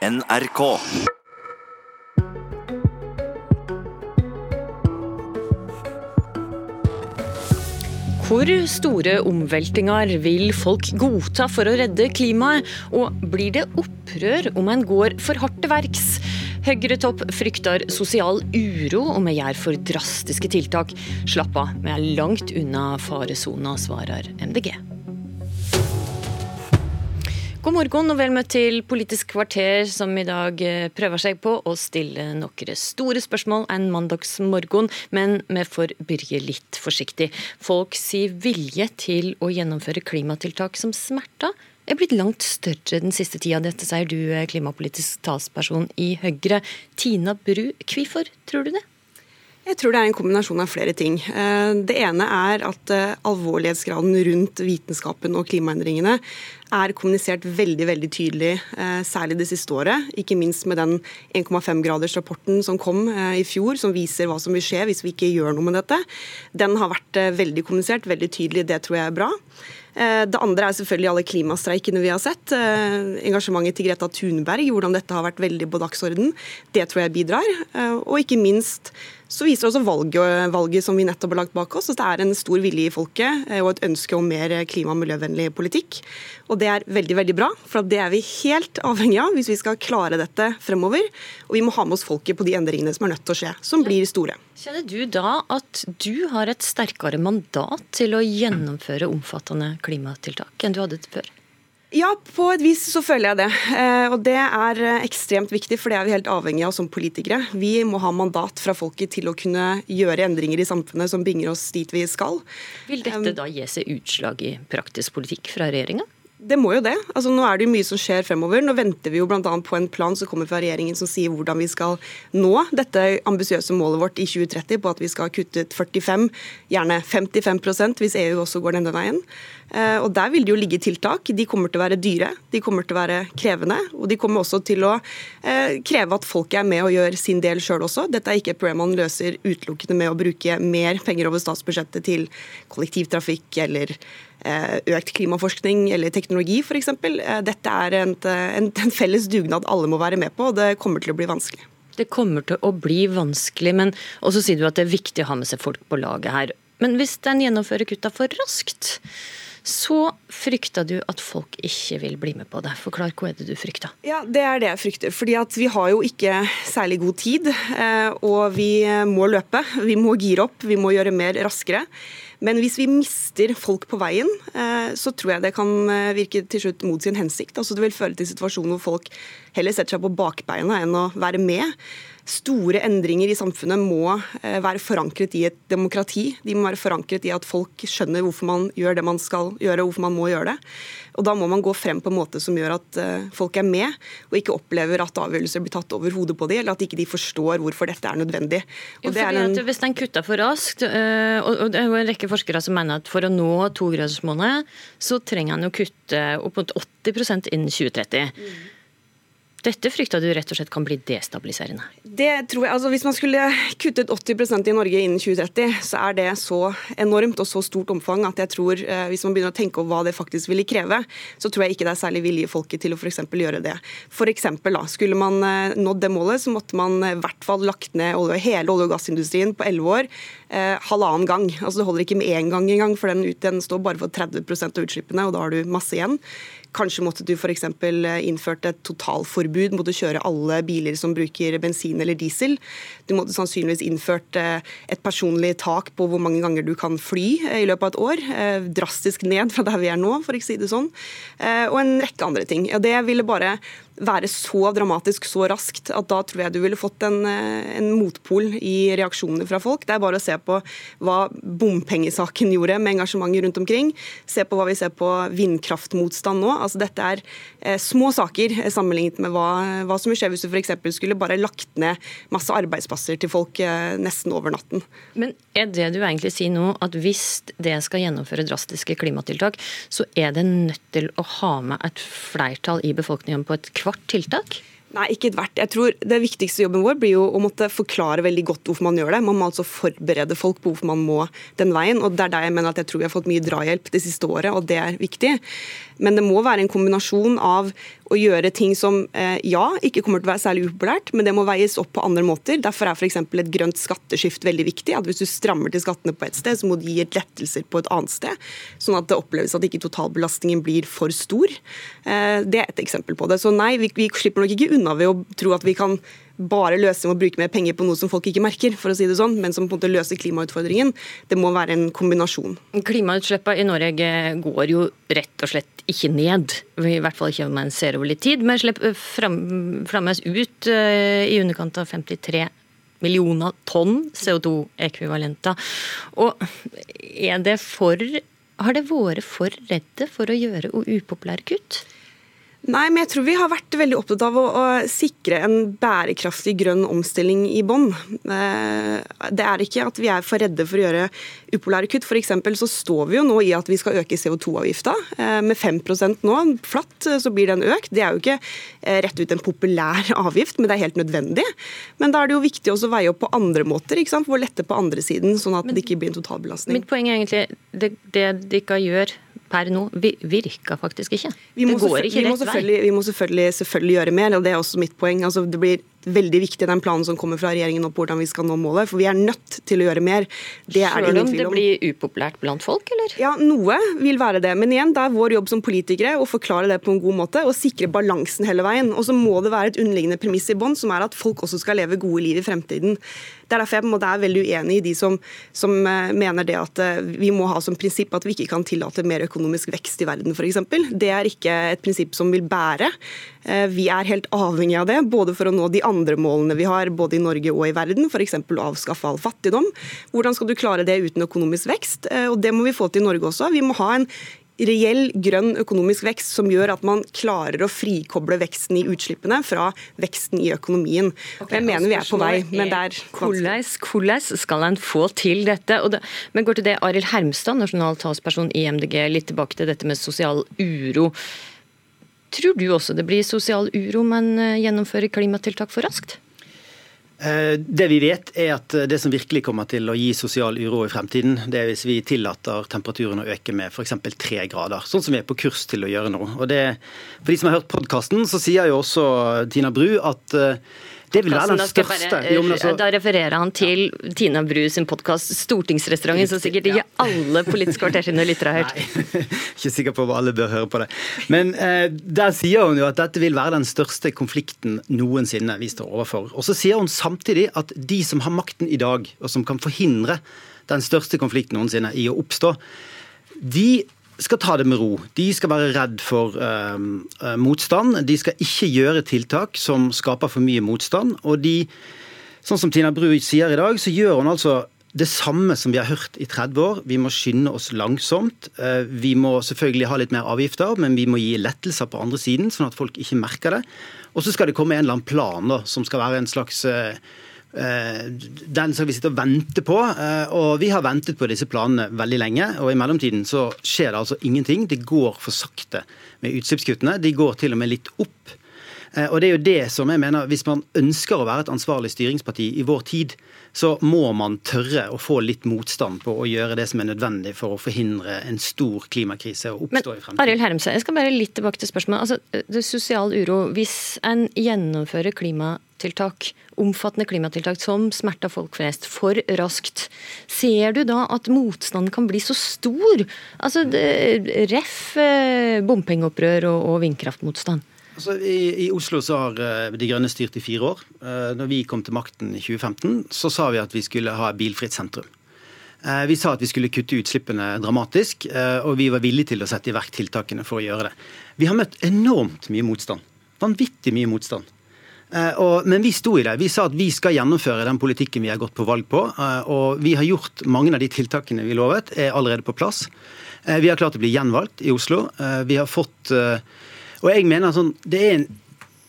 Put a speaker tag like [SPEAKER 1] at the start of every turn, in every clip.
[SPEAKER 1] NRK.
[SPEAKER 2] Hvor store omveltinger vil folk godta for å redde klimaet, og blir det opprør om en går for hardt til verks? Høyre-topp frykter sosial uro om vi gjør for drastiske tiltak. Slapp av, vi er langt unna faresona, svarer MDG. God morgen og vel møtt til Politisk kvarter, som i dag eh, prøver seg på å stille noen store spørsmål en mandagsmorgen, men vi får begynne litt forsiktig. Folk sier vilje til å gjennomføre klimatiltak som smerter er blitt langt større den siste tida. Dette sier du, eh, klimapolitisk talsperson i Høyre. Tina Bru, hvorfor tror du det?
[SPEAKER 3] Jeg tror det er en kombinasjon av flere ting. Eh, det ene er at alvorlighetsgraden rundt vitenskapen og klimaendringene er kommunisert veldig veldig tydelig, eh, særlig det siste året. Ikke minst med den 1,5-gradersrapporten som kom eh, i fjor, som viser hva som vil skje hvis vi ikke gjør noe med dette. Den har vært eh, veldig kommunisert, veldig tydelig. Det tror jeg er bra. Det andre er selvfølgelig alle klimastreikene vi har sett. Engasjementet til Greta Thunberg, hvordan dette har vært veldig på dagsorden. Det tror jeg bidrar. Og ikke minst så viser også valget, valget, som vi nettopp har lagt bak oss, at det er en stor vilje i folket og et ønske om mer klima- og miljøvennlig politikk. Og det er veldig veldig bra, for det er vi helt avhengig av hvis vi skal klare dette fremover. Og vi må ha med oss folket på de endringene som er nødt til å skje, som blir store.
[SPEAKER 2] Kjenner du da at du har et sterkere mandat til å gjennomføre omfattende klimatiltak enn du hadde før?
[SPEAKER 3] Ja, på et vis så føler jeg det. Eh, og det er eh, ekstremt viktig, for det er vi helt avhengige av som politikere. Vi må ha mandat fra folket til å kunne gjøre endringer i samfunnet som bringer oss dit vi skal.
[SPEAKER 2] Vil dette da gi seg utslag i praktisk politikk fra regjeringa?
[SPEAKER 3] Det må jo det. Altså, nå er det jo mye som skjer fremover. Nå venter vi jo bl.a. på en plan som kommer fra regjeringen som sier hvordan vi skal nå dette ambisiøse målet vårt i 2030 på at vi skal ha kuttet 45, gjerne 55% hvis EU også går denne veien. Eh, og Der vil det jo ligge tiltak. De kommer til å være dyre, de kommer til å være krevende. Og de kommer også til å eh, kreve at folk er med og gjør sin del sjøl også. Dette er ikke et problem man løser utelukkende med å bruke mer penger over statsbudsjettet til kollektivtrafikk eller økt klimaforskning eller teknologi f.eks. Eh, dette er en, en, en felles dugnad alle må være med på, og det kommer til å bli vanskelig.
[SPEAKER 2] Det kommer til å bli vanskelig, men også sier du at det er viktig å ha med seg folk på laget her. Men hvis den gjennomfører kutta for raskt, så frykter du at folk ikke vil bli med på det. Forklar hva er det du frykter?
[SPEAKER 3] Ja, Det er det jeg frykter. Fordi at vi har jo ikke særlig god tid, eh, og vi må løpe. Vi må gire opp, vi må gjøre mer raskere. Men hvis vi mister folk på veien, eh, så tror jeg det kan eh, virke til slutt mot sin hensikt. Altså Det vil føre til situasjoner hvor folk heller setter seg på bakbeina enn å være med store endringer i samfunnet må eh, være forankret i et demokrati. De må være forankret i at folk skjønner hvorfor man gjør det man skal gjøre, og hvorfor man må gjøre det. Og Da må man gå frem på en måte som gjør at eh, folk er med, og ikke opplever at avgjørelser blir tatt over hodet på dem, eller at ikke de forstår hvorfor dette er nødvendig.
[SPEAKER 2] Jo, en... Hvis den kutter for raskt, eh, og det er jo en rekke forskere som mener at for å nå togradersmålet, så trenger en å kutte opp mot 80% innen 2030. Mm. Dette frykter du rett og slett kan bli destabiliserende?
[SPEAKER 3] Det tror jeg, altså Hvis man skulle kuttet 80% i Norge innen 2030, så er det så enormt og så stort omfang at jeg tror eh, hvis man begynner å tenke over hva det faktisk ville kreve, så tror jeg ikke det er særlig vilje i folket til å f.eks. gjøre det. For eksempel, da, Skulle man eh, nådd det målet, så måtte man i hvert fall lagt ned hele olje- og gassindustrien på elleve år eh, halvannen gang. Altså Det holder ikke med én gang engang, for den, den står bare for 30% av utslippene, og da har du masse igjen. Kanskje måtte du f.eks. innført et totalforbud mot å kjøre alle biler som bruker bensin eller diesel. Du måtte sannsynligvis innført eh, et personlig tak på hvor mange ganger du kan fly eh, i løpet av et år. Eh, drastisk ned fra der vi er nå, for å si det sånn. Og en rekke andre ting. Det ville bare være så dramatisk så raskt at da tror jeg du ville fått en, eh, en, motpol i reaksjonene fra folk. Det er bare å se på hva bompengesaken gjorde med engasjementet rundt omkring. Se på hva vi ser på vindkraftmotstand nå. Altså Dette er eh, små saker sammenlignet med hva, hva som vil skje hvis du f.eks. skulle bare lagt ned masse arbeidsplasser til folk eh, nesten over natten.
[SPEAKER 2] Men er det du egentlig sier nå, at hvis det skal gjennomføre drastiske klimatiltak, så er det nødt til å ha med et flertall i befolkningen på et kvart tiltak?
[SPEAKER 3] Nei, ikke ethvert. Jeg tror Det viktigste jobben vår blir jo å måtte forklare veldig godt hvorfor man gjør det. Man må altså forberede folk på hvorfor man må den veien. og Det er der jeg mener at jeg tror vi har fått mye drahjelp det siste året, og det er viktig. Men det må være en kombinasjon av å gjøre ting som eh, ja, ikke kommer til å være særlig upopulært, men det må veies opp på andre måter. Derfor er f.eks. et grønt skatteskift veldig viktig. at Hvis du strammer til skattene på et sted, så må du gi lettelser på et annet sted. Sånn at det oppleves at ikke totalbelastningen blir for stor. Eh, det er et eksempel på det. Så nei, vi, vi slipper nok ikke unna ved å tro at vi kan bare løse med å bruke mer penger på noe som folk ikke merker, for å si det sånn, men som på en måte løser klimautfordringen. Det må være en kombinasjon.
[SPEAKER 2] Klimautslippene i Norge går jo rett og slett ikke ned. I hvert fall ikke om man ser over litt tid. Men slipper flammes ut eh, i underkant av 53 millioner tonn CO2-ekvivalenter. Og er det for Har det vært for redde for å gjøre upopulære kutt?
[SPEAKER 3] Nei, men jeg tror vi har vært veldig opptatt av å, å sikre en bærekraftig grønn omstilling i bånn. Eh, det er ikke at vi er for redde for å gjøre upolære kutt. For så står vi jo nå i at vi skal øke CO2-avgifta eh, med 5% nå. Flatt eh, så blir den økt. Det er jo ikke rett ut en populær avgift, men det er helt nødvendig. Men da er det jo viktig å veie opp på andre måter, ikke sant? å lette på andre siden, sånn at det ikke blir en totalbelastning.
[SPEAKER 2] Mitt poeng er egentlig det, det de ikke gjør per nå virka faktisk ikke.
[SPEAKER 3] det går ikke rett vei. Vi må selvfølgelig, selvfølgelig, gjøre mer, og det er også mitt poeng. Altså, det blir veldig viktig den planen som kommer fra regjeringen på hvordan vi skal nå målet. For vi er nødt til å gjøre mer.
[SPEAKER 2] Det er det ingen tvil om. Selv om det blir upopulært blant folk, eller?
[SPEAKER 3] Ja, noe vil være det. Men igjen, det er vår jobb som politikere å forklare det på en god måte og sikre balansen hele veien. Og så må det være et underliggende premiss i bånn, som er at folk også skal leve gode liv i fremtiden. Det er derfor jeg på en måte er veldig uenig i de som, som, eh, mener det at eh, vi må ha som prinsipp at vi ikke kan tillate mer økonomisk vekst i verden, f.eks. Det er ikke et prinsipp som vil bære. Eh, vi er helt avhengig av det, både for å nå de andre målene vi har, både i Norge og i verden, f.eks. å avskaffe all fattigdom. Hvordan skal du klare det uten økonomisk vekst? Og Det må vi få til i Norge også. Vi må ha en reell grønn økonomisk vekst som gjør at man klarer å frikoble veksten i utslippene fra veksten i økonomien. Okay, jeg mener vi er på vei, men det er
[SPEAKER 2] Hvordan skal en få til dette? Det, men går til det Arild Hermstad, nasjonal talsperson i MDG, litt tilbake til dette med sosial uro. Tror du også det blir sosial uro, men en gjennomfører klimatiltak for raskt?
[SPEAKER 1] Eh, det vi vet er at det som virkelig kommer til å gi sosial uro i fremtiden, det er hvis vi tillater temperaturen å øke med f.eks. tre grader, sånn som vi er på kurs til å gjøre nå. Og det, for de som har hørt podkasten, så sier jo også Tina Bru at eh, det vil være den største bare,
[SPEAKER 2] jo, altså, Da refererer han til. Tina Bru sin podkast 'Stortingsrestauranten', som sikkert ikke alle Politisk kvarter sine lyttere har hørt.
[SPEAKER 1] Nei, ikke sikker på hva alle bør høre på det. Men eh, der sier hun jo at dette vil være den største konflikten noensinne vi står overfor. Og så sier hun samtidig at de som har makten i dag, og som kan forhindre den største konflikten noensinne i å oppstå, de skal ta det med ro. De skal være redd for uh, motstand. De skal ikke gjøre tiltak som skaper for mye motstand. Og de, sånn som Tina Bru sier i dag, så gjør hun altså det samme som vi har hørt i 30 år. Vi må skynde oss langsomt. Uh, vi må selvfølgelig ha litt mer avgifter, men vi må gi lettelser på andre siden, sånn at folk ikke merker det. Og så skal det komme en eller annen plan da, som skal være en slags uh, Eh, den skal vi sitte og vente på. Eh, og vi har ventet på disse planene veldig lenge. Og i mellomtiden så skjer det altså ingenting. Det går for sakte med utslippskuttene. De går til og med litt opp. Eh, og det er jo det som jeg mener, Hvis man ønsker å være et ansvarlig styringsparti i vår tid, så må man tørre å få litt motstand på å gjøre det som er nødvendig for å forhindre en stor klimakrise å oppstå
[SPEAKER 2] Men,
[SPEAKER 1] i fremtiden.
[SPEAKER 2] Arild Hermse, jeg skal bare litt tilbake til spørsmålet. Altså, det Sosial uro. Hvis en gjennomfører klimatiltak, omfattende klimatiltak som smerta folk flest, for raskt, ser du da at motstanden kan bli så stor? Altså, Ref eh, bompengeopprør og, og vindkraftmotstand.
[SPEAKER 1] Altså, i, i, Oslo så har uh, De Grønne styrt i fire år. Uh, når vi kom til makten i 2015, så sa vi at vi skulle ha bilfritt sentrum. Vi sa at vi skulle kutte utslippene dramatisk, og vi var villige til å sette i verk tiltakene for å gjøre det. Vi har møtt enormt mye motstand. Vanvittig mye motstand. Og, men vi sto i det. Vi sa at vi skal gjennomføre den politikken vi har gått på valg på. Og vi har gjort mange av de tiltakene vi lovet, er allerede på plass. Vi har klart å bli gjenvalgt i Oslo. Vi har fått og jeg mener sånn, det er, en,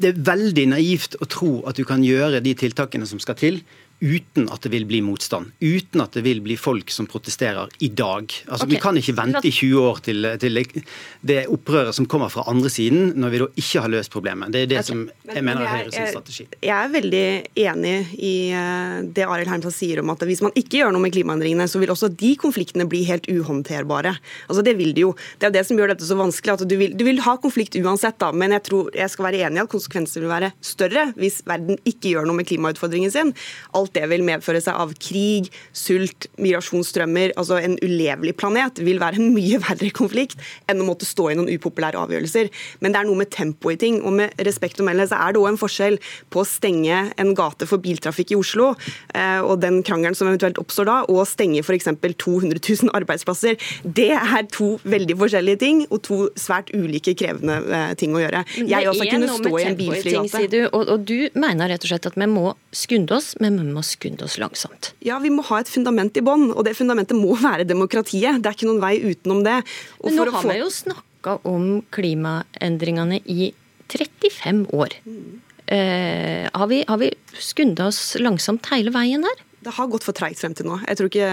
[SPEAKER 1] det er veldig naivt å tro at du kan gjøre de tiltakene som skal til, uten at det vil bli motstand. Uten at det vil bli folk som protesterer i dag. Altså,
[SPEAKER 2] okay.
[SPEAKER 1] Vi kan ikke vente i 20 år til, til det opprøret som kommer fra andre siden, når vi da ikke har løst problemet. Det er det
[SPEAKER 2] okay.
[SPEAKER 1] som jeg mener er Høyres strategi.
[SPEAKER 3] Jeg er veldig enig i eh, det Arild Hermstad sier om at hvis man ikke gjør noe med klimaendringene, så vil også de konfliktene bli helt uhåndterbare. Altså Det vil de jo. Det er det som gjør dette så vanskelig. at Du vil, du vil ha konflikt uansett, da, men jeg tror jeg skal være enig i at konsekvensene vil være større hvis verden ikke gjør noe med klimautfordringen sin. Alt det vil medføre seg av krig, sult, migrasjonsstrømmer. altså En ulevelig planet vil være en mye verre konflikt enn å måtte stå i noen upopulære avgjørelser. Men det er noe med tempoet i ting. og med respekt å melde så er det òg en forskjell på å stenge en gate for biltrafikk i Oslo, eh, og den krangelen som eventuelt oppstår da, og å stenge f.eks. 200 000 arbeidsplasser. Det er to veldig forskjellige ting, og to svært ulike krevende eh, ting å gjøre. Jeg også kunne stå i en bilfri gate.
[SPEAKER 2] du, og, og du mener rett og slett at vi må skunde oss, men vi må skunde oss langsomt.
[SPEAKER 3] Ja, vi må ha et fundament i bånn, og det fundamentet må være demokratiet. Det er ikke noen vei utenom det. Og
[SPEAKER 2] Men nå har
[SPEAKER 3] få-
[SPEAKER 2] vi jo snakka om klimaendringene i 35 år. Eh, har vi, har vi skunda oss langsomt hele veien her?
[SPEAKER 3] Det har gått for treigt frem til nå. Jeg tror ikke,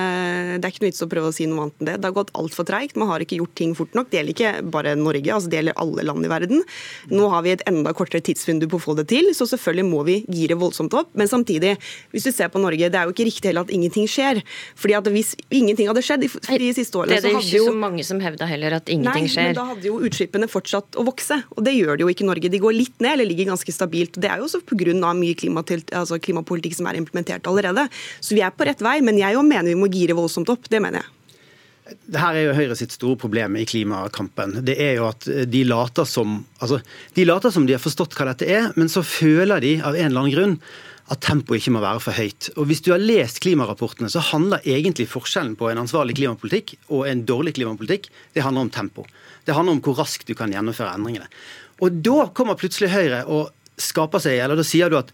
[SPEAKER 3] Det er ikke noe vits å prøve å si noe annet enn det. Det har gått altfor treigt. Man har ikke gjort ting fort nok. Det gjelder ikke bare Norge, altså det gjelder alle land i verden. Nå har vi et enda kortere tidsvindu på å få det til, så selvfølgelig må vi gire voldsomt opp. Men samtidig, hvis du ser på Norge, det er jo ikke riktig heller at ingenting skjer. Fordi at Hvis ingenting hadde skjedd de, de siste årene,
[SPEAKER 2] Det er det
[SPEAKER 3] så
[SPEAKER 2] jo ikke så mange som hevda heller, at ingenting
[SPEAKER 3] Nei,
[SPEAKER 2] skjer.
[SPEAKER 3] men da hadde jo utslippene fortsatt å vokse, og det gjør det jo ikke i Norge. De går litt ned, eller ligger ganske stabilt. Det er jo også pga. mye altså klimapolitikk som er implementert allerede. Så vi er på rett vei, men jeg òg mener vi må gire voldsomt opp. Det mener jeg.
[SPEAKER 1] Dette er jo Høyre sitt store problem i klimakampen. Det er jo at de later som altså, de later som de har forstått hva dette er, men så føler de av en eller annen grunn at tempoet ikke må være for høyt. Og Hvis du har lest klimarapportene, så handler egentlig forskjellen på en ansvarlig klimapolitikk og en dårlig klimapolitikk, det handler om tempo. Det handler om hvor raskt du kan gjennomføre endringene. Og da kommer plutselig Høyre og skaper seg, eller da sier du at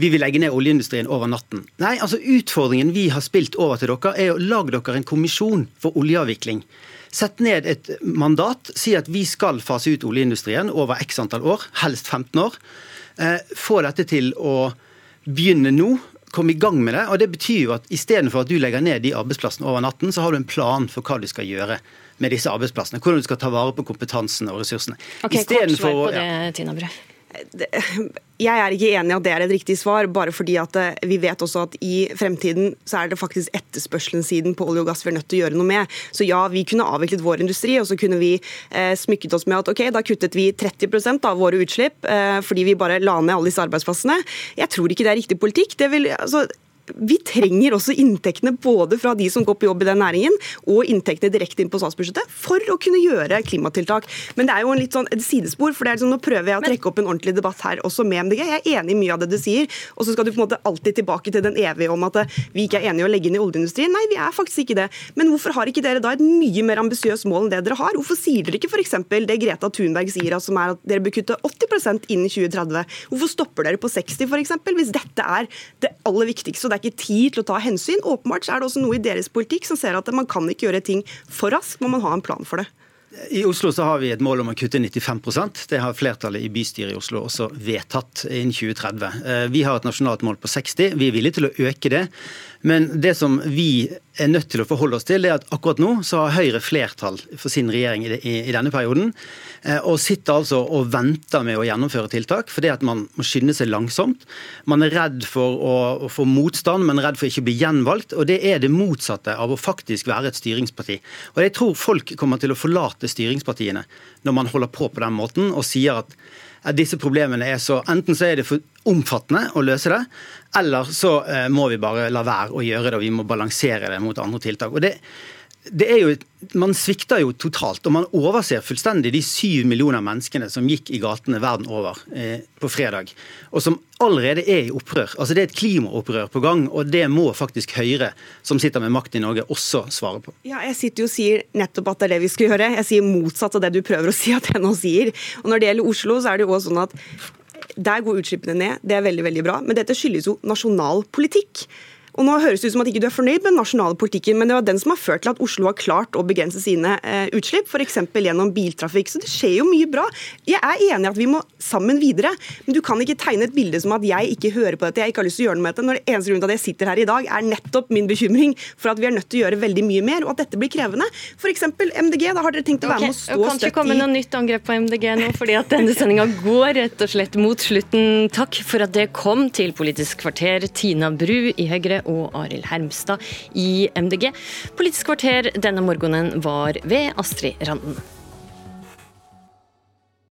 [SPEAKER 1] vi vil legge ned oljeindustrien over natten. Nei, altså utfordringen vi har spilt over til dere, er å lage dere en kommisjon for oljeavvikling. Sett ned et mandat, si at vi skal fase ut oljeindustrien over x antall år, helst 15 år. Eh, få dette til å begynne nå. Kom i gang med det. og Det betyr jo at istedenfor at du legger ned de arbeidsplassene over natten, så har du en plan for hva du skal gjøre med disse arbeidsplassene. Hvordan du skal ta vare på kompetansen og ressursene.
[SPEAKER 2] Ok, Kort
[SPEAKER 1] Istedenfor
[SPEAKER 2] på det. Tina Bru.
[SPEAKER 3] Jeg er ikke enig i at det er et riktig svar, bare fordi at eh, vi vet også at i fremtiden så er det faktisk etterspørselen siden på olje og gass vi er nødt til å gjøre noe med. Så ja, vi kunne avviklet vår industri, og så kunne vi eh, smykket oss med at ok, da kuttet vi 30 av våre utslipp eh, fordi vi bare la ned alle disse arbeidsplassene. Jeg tror ikke det er riktig politikk. Det vil, altså, vi trenger også inntektene både fra de som går på jobb i den næringen, og inntektene direkte inn på statsbudsjettet for å kunne gjøre klimatiltak. Men det er jo en litt sånn et sidespor, for det er liksom, nå prøver jeg å trekke opp en ordentlig debatt her også med MDG. Jeg er enig i mye av det du sier, og så skal du på en måte alltid tilbake til den evige om at eh, vi ikke er enige å legge inn i oljeindustrien. Nei, vi er faktisk ikke det. Men hvorfor har ikke dere da et mye mer ambisiøst mål enn det dere har? Hvorfor sier dere ikke f.eks. det Greta Thunberg sier, altså, som er at dere bør kutte 80% innen 2030? Hvorfor stopper dere på 60 f.eks., hvis dette er det aller viktigste? og det ikke tid til å ta hensyn. Åpenbart er det også noe i deres politikk som ser at man kan ikke gjøre ting for raskt, man må ha en plan for det.
[SPEAKER 1] I Oslo så har vi et mål om å kutte 95% Det har flertallet i bystyret i Oslo også vedtatt innen 2030. Eh, Vi har et nasjonalt mål på 60 Vi er villige til å øke det. Men det som vi er nødt til å forholde oss til, er at akkurat nå så har Høyre flertall for sin regjering i, denne perioden. eh, Og sitter altså og venter med å gjennomføre tiltak fordi at man må skynde seg langsomt. Man er redd for å, få motstand, men redd for ikke å bli gjenvalgt. Og det er det motsatte av å faktisk være et styringsparti. Og jeg tror folk kommer til å forlate styringspartiene når man holder på på den måten og sier at disse problemene er så Enten så er det for omfattende å løse det, eller så eh, må vi bare la være å gjøre det, og vi må balansere det mot andre tiltak. Og det, det er jo, Man svikter jo totalt, og man overser fullstendig de syv millioner menneskene som gikk i gatene verden over eh, på fredag, og som allerede er i opprør. Altså Det er et klimaopprør på gang, og det må faktisk Høyre, som sitter med makt i Norge, også svare på.
[SPEAKER 3] Ja, Jeg sitter jo og sier nettopp at det er det vi skal gjøre. Jeg sier motsatt av det du prøver å si at jeg nå sier. Og Når det gjelder Oslo, så er det jo også sånn at der går utslippene ned. Det er veldig veldig bra. Men dette skyldes jo nasjonal politikk. Og nå høres det ut som at ikke du er fornøyd med den nasjonale politikken, men det var den som har ført til at Oslo har klart å begrense sine eh, utslipp, f.eks. gjennom biltrafikk. Så det skjer jo mye bra. Jeg er enig i at vi må sammen videre, men du kan ikke tegne et bilde som at jeg ikke hører på dette, jeg ikke har lyst til å gjøre noe med dette, når det eneste grunnen til at jeg sitter her i dag, er nettopp min bekymring for at vi er nødt til å gjøre veldig mye mer, og at dette blir krevende. F.eks. MDG, da har dere tenkt å være med å stå
[SPEAKER 2] og støtt i Kan ikke komme noe nytt angrep på MDG nå, fordi at denne sendinga går rett og slett mot slutten. Takk for at det kom til Politisk kvarter, Tina Bru i Høyre og Arild Hermstad i MDG. Politisk kvarter denne morgenen var ved Astrid Randen.